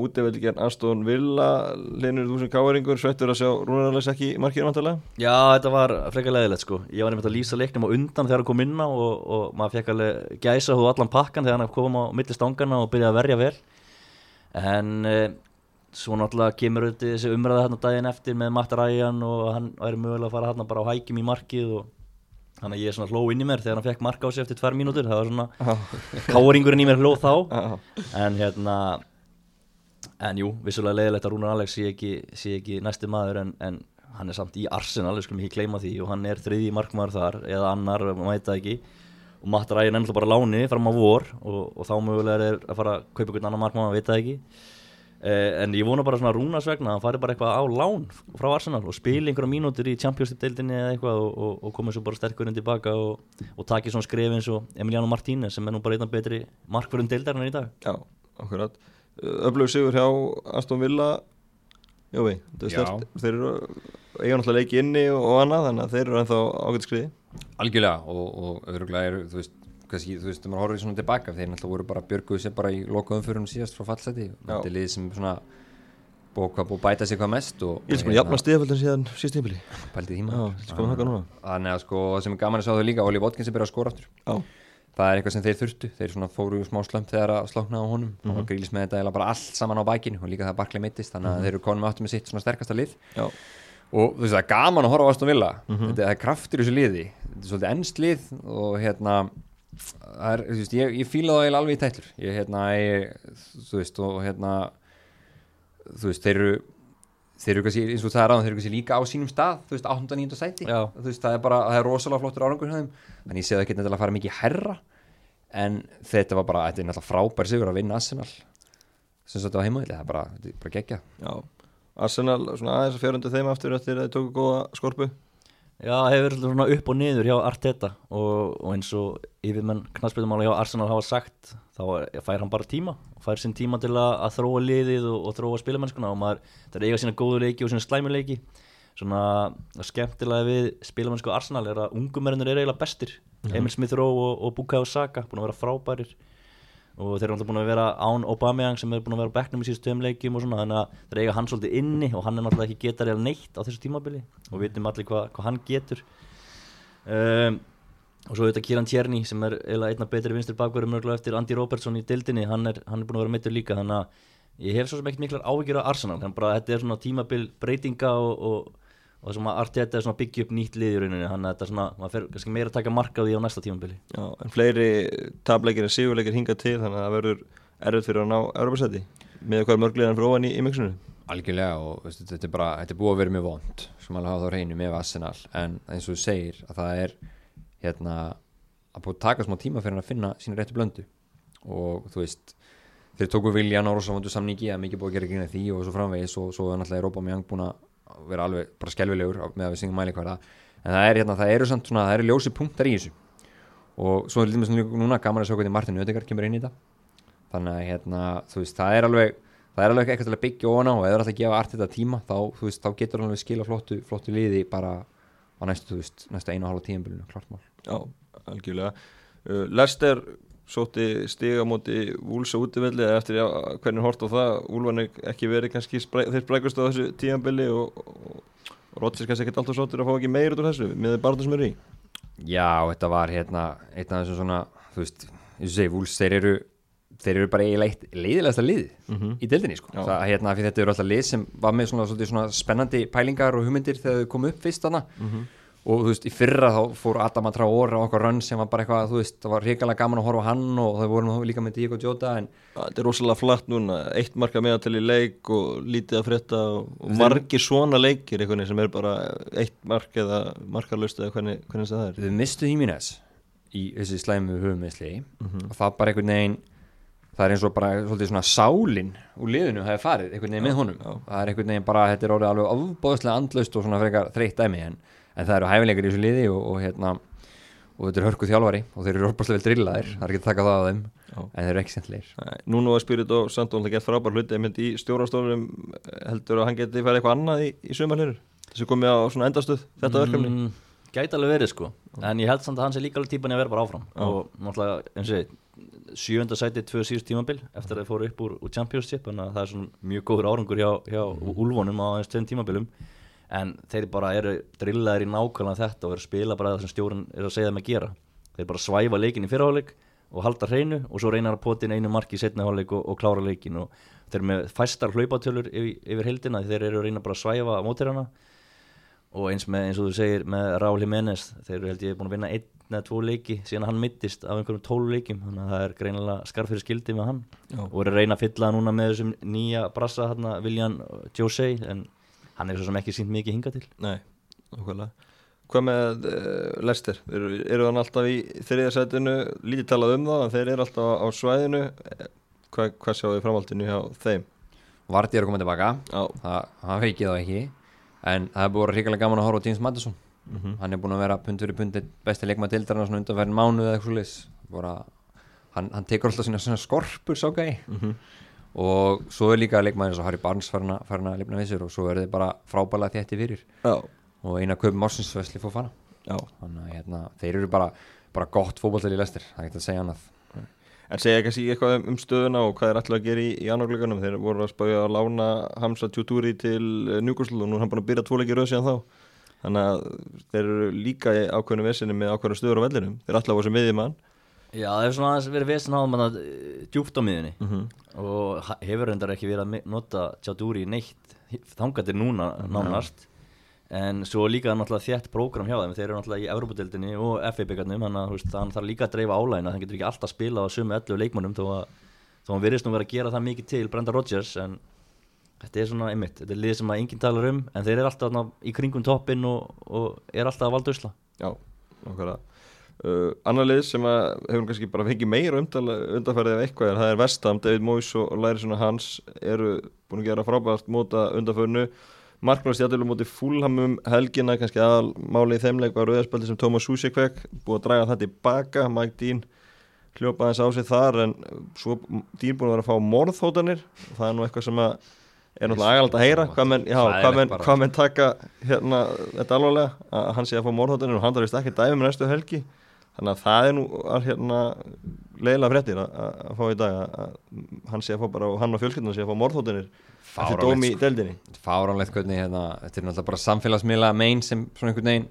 gerð Aston Villa. Linur þú sem káeringur svettur að sjá Rúnarleis ekki markið vantarlega? Já, þetta var frekar leðilegt sko. Ég var nefnilega að lýsa leiknum á undan þegar hann kom inn á og, og maður fekk alveg gæsa hú allan pakkan þegar hann kom á millistangana og byrjaði að verja vel. En eh, svo náttúrulega kemur þessi umræða hérna daginn eftir með Matt Ryan og hann væri mögulega að fara hérna bara á hækjum í markið og Þannig að ég er svona hló inn í mér þegar hann fekk marka á sig eftir tvær mínútur, það var svona káringurinn í mér hló þá, en hérna, en jú, vissulega leiðilegt að Rúnar Alex sé ekki, sé ekki næsti maður en, en hann er samt í Arsenal, við skulum ekki kleima því. Og hann er þriði markmaður þar eða annar, maður veit það ekki. Og Ryan er ennþá bara láni fram á vor og, og þá mögulega er að fara að kaupa einhvern annan markmaður, maður veit það ekki Eh, en ég vona bara svona Rúnars vegna að hann fari bara eitthvað á lán frá Arsenal og spili einhverja mínútur í Champions League deildinni eða eitthvað og, og, og koma svo bara sterkur inn tilbaka og, og taki svona skref eins og Emiliano Martínez sem er nú bara einnig betri markverðin deildarinn í dag. Já, akkurat. Öflög sigur hjá Aston Villa. Jói, þeir eru eiga náttúrulega leiki inni og annað þannig að þeir eru ennþá ágætt skriði. Algjörlega og öðruglega eru, þú veist kannski, þú veist, maður horfður svona tilbaka þeir náttúrulega voru bara björguð sér bara í lokaðum fyrir hún síðast frá fallseti þetta er lið sem svona búið að bæta sig hvað mest Ég er svona jafnast stíðaföldin síðan síðust tímpili Pæltið tíma Þannig að sko, það sem er gaman að sjá þau líka Óli Votkins er byrjað að skóra aftur Já. það er eitthvað sem þeir þurftu, þeir svona fóru smá slömp þegar að slókna á honum mm -hmm. og grílis með þetta bara allt saman á bækinu og líka það barklið mittist þannig að mm -hmm. þeir eru konum áttu með sitt svona sterkasta lið Já. og þú veist það er gaman að horfa á Aston Villa mm -hmm. þetta er kraftur í þessu liði þetta er svolítið ennslið og hérna er, veist, ég, ég fíla það alveg í tætlur. Ég, hérna, ég, þú veist og hérna þú veist, þeir eru þeir eru kannski, eins og það er aðan, þeir eru kannski líka á sínum stað þú veist, 8.9. sæti. Veist, það er bara, það er rosalega flottur árangur þannig ég það ekki nefnilega að fara mikið herra en þetta var bara, þetta er náttúrulega frábær sigur að vinna Arsenal. Sem þetta var heimaðilega, það er bara, bara gegja Já, Arsenal, svona aðeins að fjörundu þeim aftur eftir að þið tóku góða skorpu Já, það hefur verið svona upp og niður hjá Arteta og, og eins og yfirmenn knastbyrjumála hjá Arsenal hafa sagt þá fær hann bara tíma fær sinn tíma til að, að þróa liðið og, og þróa spilamennskuna og maður, það er eiga sína góðu leiki og sína slæmuleiki svona skemmtilega við spilamennsku Arsenal er að ungumverðinir er eiginlega bestir. -hmm. Emil Smith Rowe og, og Bukayo Saka búin að vera frábærir og þeir eru alltaf búin að vera án Aubameyang sem er búin að vera á bekknum í síðust tömleikjum og svona þannig að þeir eiga hann svolítið inni og hann er náttúrulega ekki getar eða neitt á þessu tímabili og við veitum allir hvað hva hann getur. Um, og svo auðvitað Kieran Tierney sem er einna betri vinstur bakverðum eftir Andy Robertson í dildinni hann er, hann er búin að vera mittur líka þannig að ég hef svo sem ekkert miklar ávíkjur á Arsenal þannig að þetta er svona tímabil breytinga og, og og þessum að Arteta er svona byggja upp nýtt lið í rauninni þannig að þetta er svona, maður fer kannski meira að taka marka á því á næsta tímanbili Já, en fleiri tableikir en sigurleikir hinga til þannig að það verður erfitt fyrir að ná Europasæti með hvað mörglegan fyrir ofan í, í mixunum Algjörlega og veist, þetta er bara, þetta er búið að vera mjög vond sem alveg hafa þá reynu með Arsenal. En eins og þú segir að það er hérna að búið að taka smá tíma fyrir að finna sína réttu blöndu. Og þú veist þeir tóku Viljan á rosamundu samningi að mikið búið að gera gegna því og svo framvegis og svo er náttúrulega Rópa Mjang búin að vera alveg bara skelvilegur með að við syngjum mælikvæða en það er hérna, það eru samt svona, það eru ljósi punktar í þessu. Og svo er líka svona núna gaman að sjá hvernig Martin Ödegaard kemur inn í þetta. Þannig að hérna, þú veist, það er alveg það er alveg eitthvað til að byggja ofana og eða alltaf að gefa artið þetta tíma, þá, þú veist, þá getur alveg skila flottu, flottu liði bara á næstu, þú veist, næstu einu og halva tíumbilinu, Já, sótti stiga múti Úls á útivelli eða eftir já, hvernig hort á það Úlvan er ekki verið kannski þeir sprækast á þessu tíanbili og, og, og Rótsis kannski ekkert alltaf sóttur að fá ekki meir út úr þessu með bara það sem eru í. Já, þetta var hérna einn af þessum svona, þú veist, eins og segi Úls, þeir eru þeir eru bara eiginlega leiðilegast að lið mm -hmm. í dildinni sko, það, hérna, þetta eru alltaf lið sem var með svona, svona, svona spennandi pælingar og hugmyndir þegar þau komu upp fyrst þarna. Mm -hmm og þú veist, í fyrra þá fór Adama Traore á okkar rönn sem var bara eitthvað, þú veist, það var hrikalega gaman að horfa hann og það voru líka með Diego Jota en Það er rosalega flatt núna, eitt marka meðal í leik og lítið að frétta og, og margir svona leikir eitthvað sem er bara eitt mark eða markarlust eða hvernig, hvernig það er. Þau mistu Hímines í þessi slæmu höfumeðsli og það bara einhvern veginn það er eins og bara svolítið svona sálin úr liðinu hefði farið einhvern veginn með honum. það er einhvern veginn bara, þetta er orðið alveg ofbóðslega andlaust og svona frekar þreytt dæmi en, en það eru hæfileikar í þessu liði og, og hérna og þetta er hörku þjálfari og þeir eru orðbóðslega vel drillaðir. Það er ekki að taka það á þeim Já. en þeir eru ekki sendleir Núna var Spirit og Sandón það gett frábær hluti einmitt í stjórastólum heldur að hann geti farið eitthvað annað í, í sumarliður þessu komið á svona endastuð þetta verkefni? Mm, Gæti alveg verið sko. En ég held samt að hann sé líka alveg típan að vera bara áfram. Já. Og náttúrulega, eins og Sjönda sæti tvö síðust tímabil Eftir að þeir fóru upp úr, úr Championship að það er svona mjög góður árangur hjá, hjá Úlfonum á aðeins tveim tímabilum En þeir bara eru drillaðir í nákvæmlega þetta Og eru að spila bara það sem stjórn er að segja þeim að gera. Þeir bara svæfa leikin í fyrraháleik Og halda hreinu Og svo reynar að pota inn einu marki í setna háleik og, og klára leikin Og þeir eru með fæstar hlaupatölur yfir, yfir heildina því Þeir eru að reyna bara að svæfa mótirana og eins með eins og þú segir með Raúl Jiménez þeir eru held ég búin að vinna einn eða tvo leiki síðan hann mittist af einhverjum tólf leikim þannig að það er greinilega skarf fyrir skildi með hann. Já. og eru að reyna að fylla núna með þessum nýja brassa hérna Viljan Jose en hann er svo sem ekki sínt mikið hinga til. Nei, okkurlega Hvað með uh, Lester? Eru, eru hann alltaf í þriðja setinu lítið talað um það en þeir eru alltaf á svæðinu. Eh, Hvað, sjáu þið framhaldinu hjá þeim? Vardí er að koma tilbaka. Já, það, það veikið þá ekki. En það er búin ríkilega gaman að horfa á James Madison. Mhm. hann er búin að vera pund fyrir pundi besti leikma dildarinn svona undanfærin mánu eða eitthvað leis hann, hann tekur alltaf sína, skorpur sá gæi. Mhm. Og svo er líka leikmaður eins og Harry Barnes farin að, farin að lifna við sér og svo er þið bara frábælega þétti fyrir. Já, og eina köpum ásinsvesli fór fana já. Þannig að hérna, þeir eru bara, bara gott fótballtali lestir, það er ekki að segja annað. En segja kannski eitthvað um, um stöðuna og hvað er alltaf að gera í, í annarglögunum Þeir voru að spája að lána Hamza Tjútúri til Newcastle og nú er hann búin að byrja tvoleiki röð síðan þá. Þannig að þeir eru líka í ákveðinu vesinni með ákveðinu stöður á vellinum. Þeir Já, það hefur svona aðeins verið vesen á mann að djúpt á miðunni mm -hmm. og hefur reyndar ekki verið að nota Tjadúri neitt þangatir núna nánast. En svo líka náttúrulega þétt prógram hjá þeim. Þeir eru náttúrulega í Európa-deildinni og FA-byggarnum þannig að hann þarf líka að dreifa álægina þannig getur ekki alltaf spila á sömu 11 leikmönnum þó að þó að hann virðist nú vera að gera það mikið til Brenda Rodgers en þetta er svona einmitt, þetta er lið sem að enginn talar um en þeir eru alltaf þarna í kringum toppinn og, og er alltaf að valda usla. Já, nákvæmlega uh, Annar lið sem að hefur kannski bara fengið meira undanfærið ef eitthvað er það er Vestam, David Moyes og Lærisson Hans eru búin að gera frábært móta undanfærinu Marknars jættilega móti fúlhamum helgina kannski aðal máli í þeimleik var rauðarspöldi sem Thomas Susek fekk búið að draga það tilbaka. Mike Dean hljópa aðeins á sig þar en svo Dean búin að vera að fá morðhótanir. Og það er nú eitthvað sem að er náttúrulega agalegt að heyra hvað menn, já, hvað menn, hvað menn taka hérna, þetta alvarlega að hann sé að fá morðhótanir og hann þarf ekki dæmi með næstu helgi þannig að það er nú að, hérna, leiðilega fréttir að, fá í dag að, hann sé að fá bara og hann og fjölskyldunum sé að fá morðhótanir eftir dómi í deildinni. Fáránlegt hvernig hérna, þetta er náttúrulega bara samfélagsmiðla megin sem svona einhvern veginn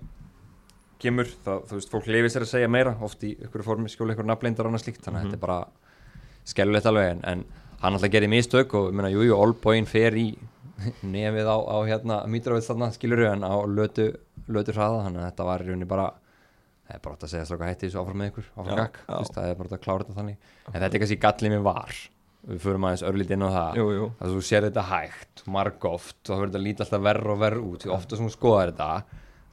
kemur, það, þú veist, fólk lifir sér að segja meira oft í ykkur formi, skjóla ykkur nafnleindar og annað slíkt, þannig að þetta er bara skellulegt alveg, en, en hann alltaf gerir mistök og, ég meina, jú, jú, Olbóin fer í nefið á, á hérna mítravið þarna, skilur en á lötu, lötu hraða, þannig að þetta var í rauninni bara það er bara að segja stráka hætti þessu áfram með ykkur áfram Já, gakk, já. þú veist, það er bara að klára þetta þannig. En þetta er kannski gallið mér var. Við förum aðeins örlítið inn á það. Jú, jú. að þú sér þetta hægt, margóft og það verður þetta lítið alltaf verð og verð út. Því ofta sem þú skoðar þetta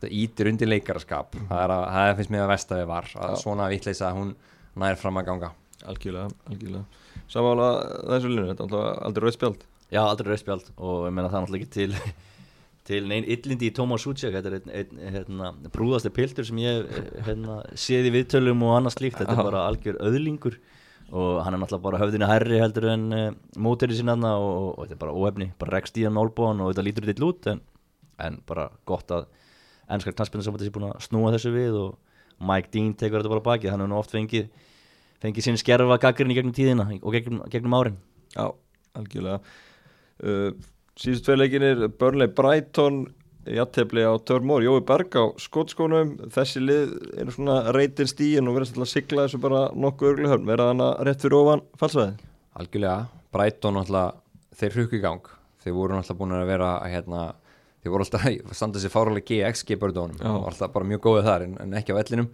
þetta ítir undir leikaraskap. Það, er að, það er finnst mér að vestaði var að Já. svona vitleisa að hún nær fram að ganga. Algjörlega, algjörlega. Samála þessu linu, þetta er alltaf aldrei rauð spjald Já, aldrei rauðspjald. Og ég meina það er náttúrulega ekki til til neinn illindi í Tómas Sútsjak þetta er einn, einn hérna, brúðasti piltur sem ég hérna, séð í viðtölum og annað slíkt, þetta er bara algjör öðlingur og hann er náttúrulega bara höfðinu herri heldur en uh, móteri sinna og, og, og þetta er bara óefni, bara rekst í hann álbóðan og þetta lítur þetta út en, en bara gott að ennskar þetta sé búin að snúa þessu við og Mike Dean tekur þetta bara baki hann hefur nú oft fengið fengið sinn skerfa gaggrinni gegnum tíðina og gegnum, gegnum árin. Já, algjörlega. Uh, Síðustu tvei leikinir Burnley Brighton Jattefli á Törmór, Jói Berg á skotskónum. Þessi lið eru svona reytir stíin og verðast alltaf að sigla þessu bara nokkuð örglihörn Verða þannig rétt fyrir ofan falsvæði algjörlega, Brighton alltaf þeir hrukku í gang, þeir voru alltaf búin að vera að hérna, þeir voru alltaf að standa sér fáralega GX bördónum Já. og alltaf bara mjög góðið þar en, en ekki á vellinum.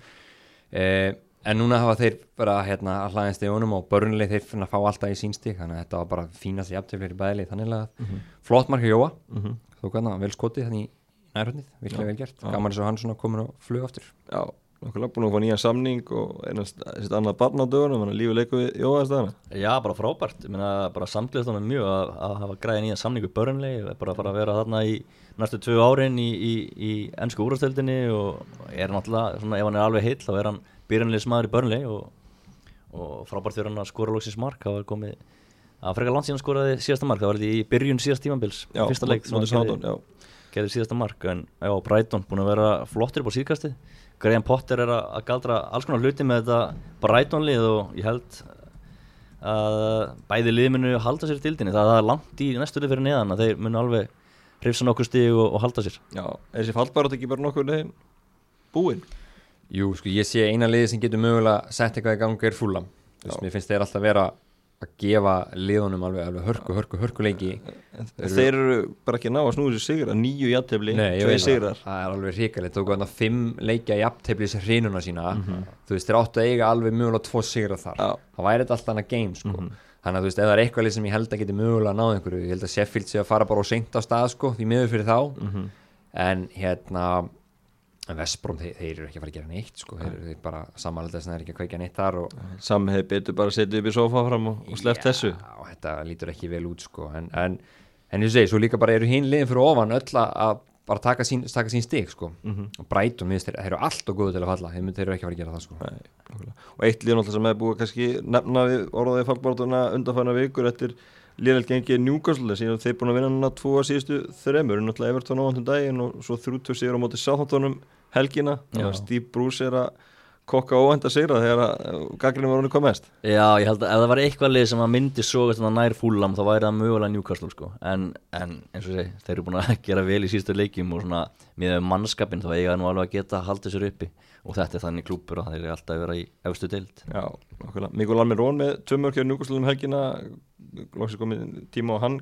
Eh, en núna hafa þeir bara hérna að hlaðin stegunum og börnlega þeir finna að fá alltaf í sín stík þannig að þetta var bara fínast jafntöflir í bæðileg þannig að flott mark hjá Jóa. Mm -hmm. þó kannan vel skotið þannig í nærhundið, virklega vel gert. Gaman eins og hann svona komin og flug aftur. Já, Nákvæmlega búin að fá nýjan samning og einast annað barn á dögunum, þannig að lífið leikur við jóðast þarna. Já, bara frábært, ég meina bara samtlýðast honum mjög að, að hafa græði nýjan samning við börnlegi, bara að fara að vera þarna í næstu tvö árin í, í, í ennsku úrastöldinni og er náttúrulega, svona, ef hann er alveg heill þá er hann byrjanlega smaður í börnlegi og, og frábært fyrir hann að skora lóksins mark, það var komið að freka landsíðan skoraði síðasta mark, það var í byrjun síðast tímanbils, fyrsta leik gerði síðasta mark, en já, Breitón búin að vera flottir upp á síðkastið. Graham Potter er að galdra alls konar hluti með þetta Brighton-lið og ég held að bæði lið munu halda sér dildinni, það er langt í næstu lið fyrir neðan að þeir munu alveg hrifsa nokkur stíg og, og halda sér. Já, er þessi fallbarat ekki bara nokkur leginn búinn? Jú, sko, ég sé eina liði sem getur mögulega sett eitthvað í gangi er fúlam, mér finnst þeir alltaf vera að gefa liðunum alveg, alveg hörku, hörku, hörku leiki Þeir eru bara ekki að ná að snúða sér sigra nýju jafntefli, tvei sigrar Það er alveg ríkalegt, þú veist, fimm leikja jafntefli sér hrínuna sína mm -hmm. þú veist, þeir áttu að eiga alveg mögulega tvo sigra þar, Já. það væri þetta alltaf annað game sko. mm -hmm. þannig að þú veist, ef það er eitthvað sem ég held að geti mögulega að ná einhverju, ég held að Sheffield sé að fara bara og seint á stað, sko, því miður fyrir þá mm -hmm. en hérna en Vestbróm, þeir, þeir eru ekki að fara að gera neitt sko, þeir eru bara samanlega þess að þeir eru ekki að kveika neitt þar Samme hefur betur bara að setja upp í sofa fram og, og sleppt þessu. Já, þetta lítur ekki vel út sko. En, en, en ég segi, svo líka bara eru hinn liðin fyrir ofan öll að bara taka sín, taka sín stig sko. Mm -hmm. og Breitum, þeir eru alltaf góðu til að falla. Þeir, þeir eru ekki að fara að gera það sko. Nei, Og eitt líðan alltaf sem hefur búið kannski nefna við orðaði fallbártuna undanfæna vikur eftir Línald gengið Newcastle. Síðan þeir búin að vinna núna tvo að síðustu þremur, náttúrulega Everton á vantum daginn og svo þrjúttur sigur á móti Sáþóttunum helgina Steve Bruce er að kokka óhend að segra þegar gaggrinu var hann hvað mest. Já, ég held að ef það var eitthvað lið sem að myndi svo nær fúlam þá væri það mögulega Newcastle sko. en, en eins og segi, þeir eru búin að gera vel í síðustu leikjum og svona með mannskapin þá eiga það nú alveg að geta að halda sér uppi. Og þetta er þannig klúpur og þeir eru alltaf að vera í austu deild. Já, okkurlega, Mikul Almir Rón með tömörkjör Newcastle um helgina lóksins komið tíma og hann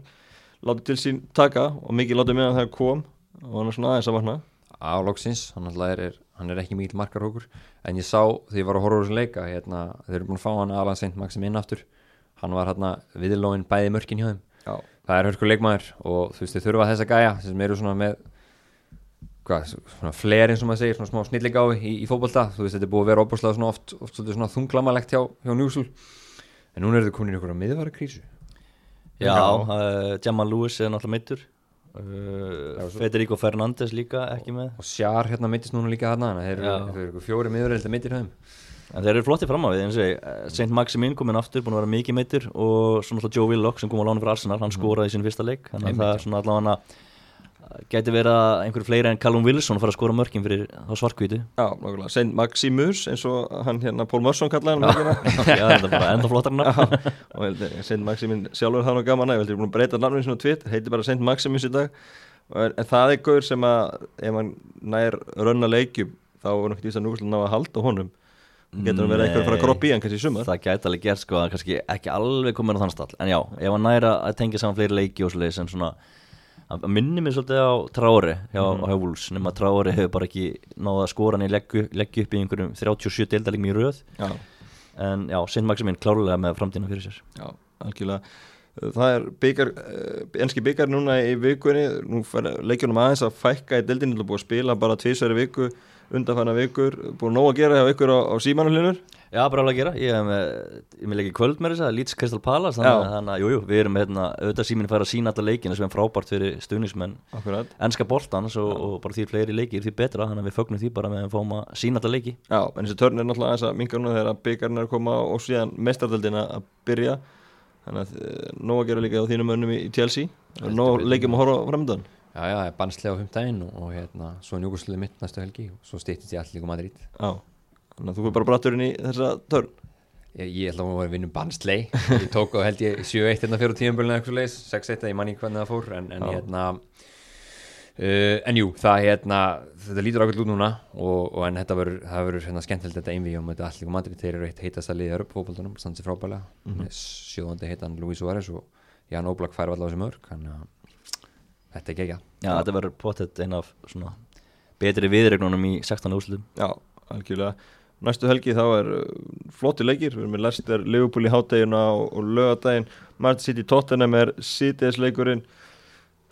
láti til sín taka og mikið láti með að það kom. Og hann er svona aðeins að vakna álóksins, hann, er, hann er ekki mikil markarhókur en ég sá því ég var að horfa úr þessu leika hérna, þeir eru búin að fá hann Alan St. Maxim inn aftur. Hann var hérna viðlóin bæði mörkin hjá þeim. Já. það er hörku leikmaður og þú veist þau þurfa þessa gæja sem eru svona með hvað, svona flerin sem maður segir, svona smá snilligáfi í, í fókbalta, þú veist þetta er búið að vera óbúrslega svona oft, oft svona, svona þunglamalegt hjá, hjá Njúsul en núna eru þau komin í einhverja miðvara krísu Já, uh, Jamal Lewis er náttúrulega meittur Uh, Federico Fernández líka ekki með. Og Sjar hérna myndist núna líka hérna þeir eru fjóri miður eða myndir höfum en þeir eru flotti fram á við uh, Saint Maximin kominn aftur, búin að vera mikið meittir og svona Joe Willock sem kom á lánu fyrir Arsenal hann mm. skoraði í sin fyrsta leik. Þannig að það er svona allavega geti verið að einhverju fleiri en Callum Wilson fara að skora mörkin fyrir þá svarkvíti Já, nákvæmlega, Saint Maximus eins og hann hérna Pól Mörsson kallaði hann Já, þetta er bara enda flottar hann Saint Maximin sjálfur hann og gaman að ég vildi búin að breyta nafnum svona tvitt, heiti bara Saint Maximus í dag. En það er gaur sem að ef hann nær rönna leikjum þá er náttúrulega því að núkvæmlega ná að halda honum. Getur hann verið eitthvað að fara að kroppi í hann kannski í sumar? Það gæti alveg gert sko að kannski ekki alveg komin á þann stall. En já, ef hann næra að tengja saman fleiri leiki og svo leiðis en svona að minni mér svolítið á Traori hjá, mm hjá Wolves nema Traori hefur bara ekki náða að skora hann í leggju upp í einhverjum 37 deildalíkmi í rauð já. en já, Sint Maximin klárlega með framtíðina fyrir sér. Já, algjörlega. Það er byggar, eh, enski byggar núna í vikunni, nú leikjum aðeins að fækka í deildinu, búið að spila bara tvísari viku undanfæna vikur. Búið nóg að gera hjá ykkur á, á símanuhlinur Já, bara alveg að gera, ég hef með ég með leikið kvöld með þess að Leeds Crystal Palace þannig að, jújú, við erum hérna, auðvitað síminu færa að sína alltaf leikina sem er frábært fyrir stuðnismenn ennska boltans og, og bara því fleiri leikir því betra, þannig að við fögnum því bara með að fáum að sína alltaf leiki. Já, en þessi törn er náttúrulega þess að mingar nú þegar byggarinn er að koma og síðan mestardöldina að byrja. Þannig að eh, nóg að gera líka á þínum önnum í Chelsea, nóg leikjum að horfa framöndan Já, já, það er bannslega á humdægin og, og hérna, svo njúkursluði mitt næstu helgi og svo stýttist ég allir líka Madrid. Já, þannig að þú fyrir bara bratturinn í þessa törn. Ég, ég ætla að vera að vinna um bannsleg Ég tók á held ég 7-1 hérna fyrir tíumbölinu eitthvað leis 6-1 að ég manni hvernig það fór en, en hérna uh, en jú, það hérna þetta lítur ákveld út núna og, og en þetta verður hérna, skemmtilegt þetta einvíð um þetta allir líka Madrid, þeir eru eitt heitast að liða upp fókbaldunum, stands í frábælega mm -hmm. sjóðandi heitan Luis Suárez og Jan Oblak fær allavega sem örk Þetta er ekki Já, þetta verður potið einn af svona betri viðregnunum í 16. úrslutum Já, algjörlega Næstu helgi þá er uh, flotti leikir. Við erum með Lester, Liverpool í háttegina og, og lögadaginn Martin City Tottenham er CTS leikurinn.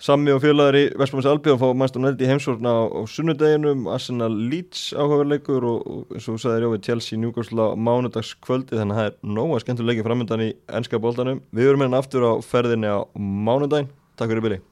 Sammi og félagari Vestbámis Albi og fá mannst og nældi heimsórna á, á sunnudeginum. Arsenal Leeds áhugaverleikur og, og eins og sagði Jói Chelsea Newcastle á mánudagskvöldi. Þannig að það er nóga skemmtuleiki framöndan í ennska bóltanum Við verum hérna aftur á ferðinni á mánudagin Takk fyrir byrji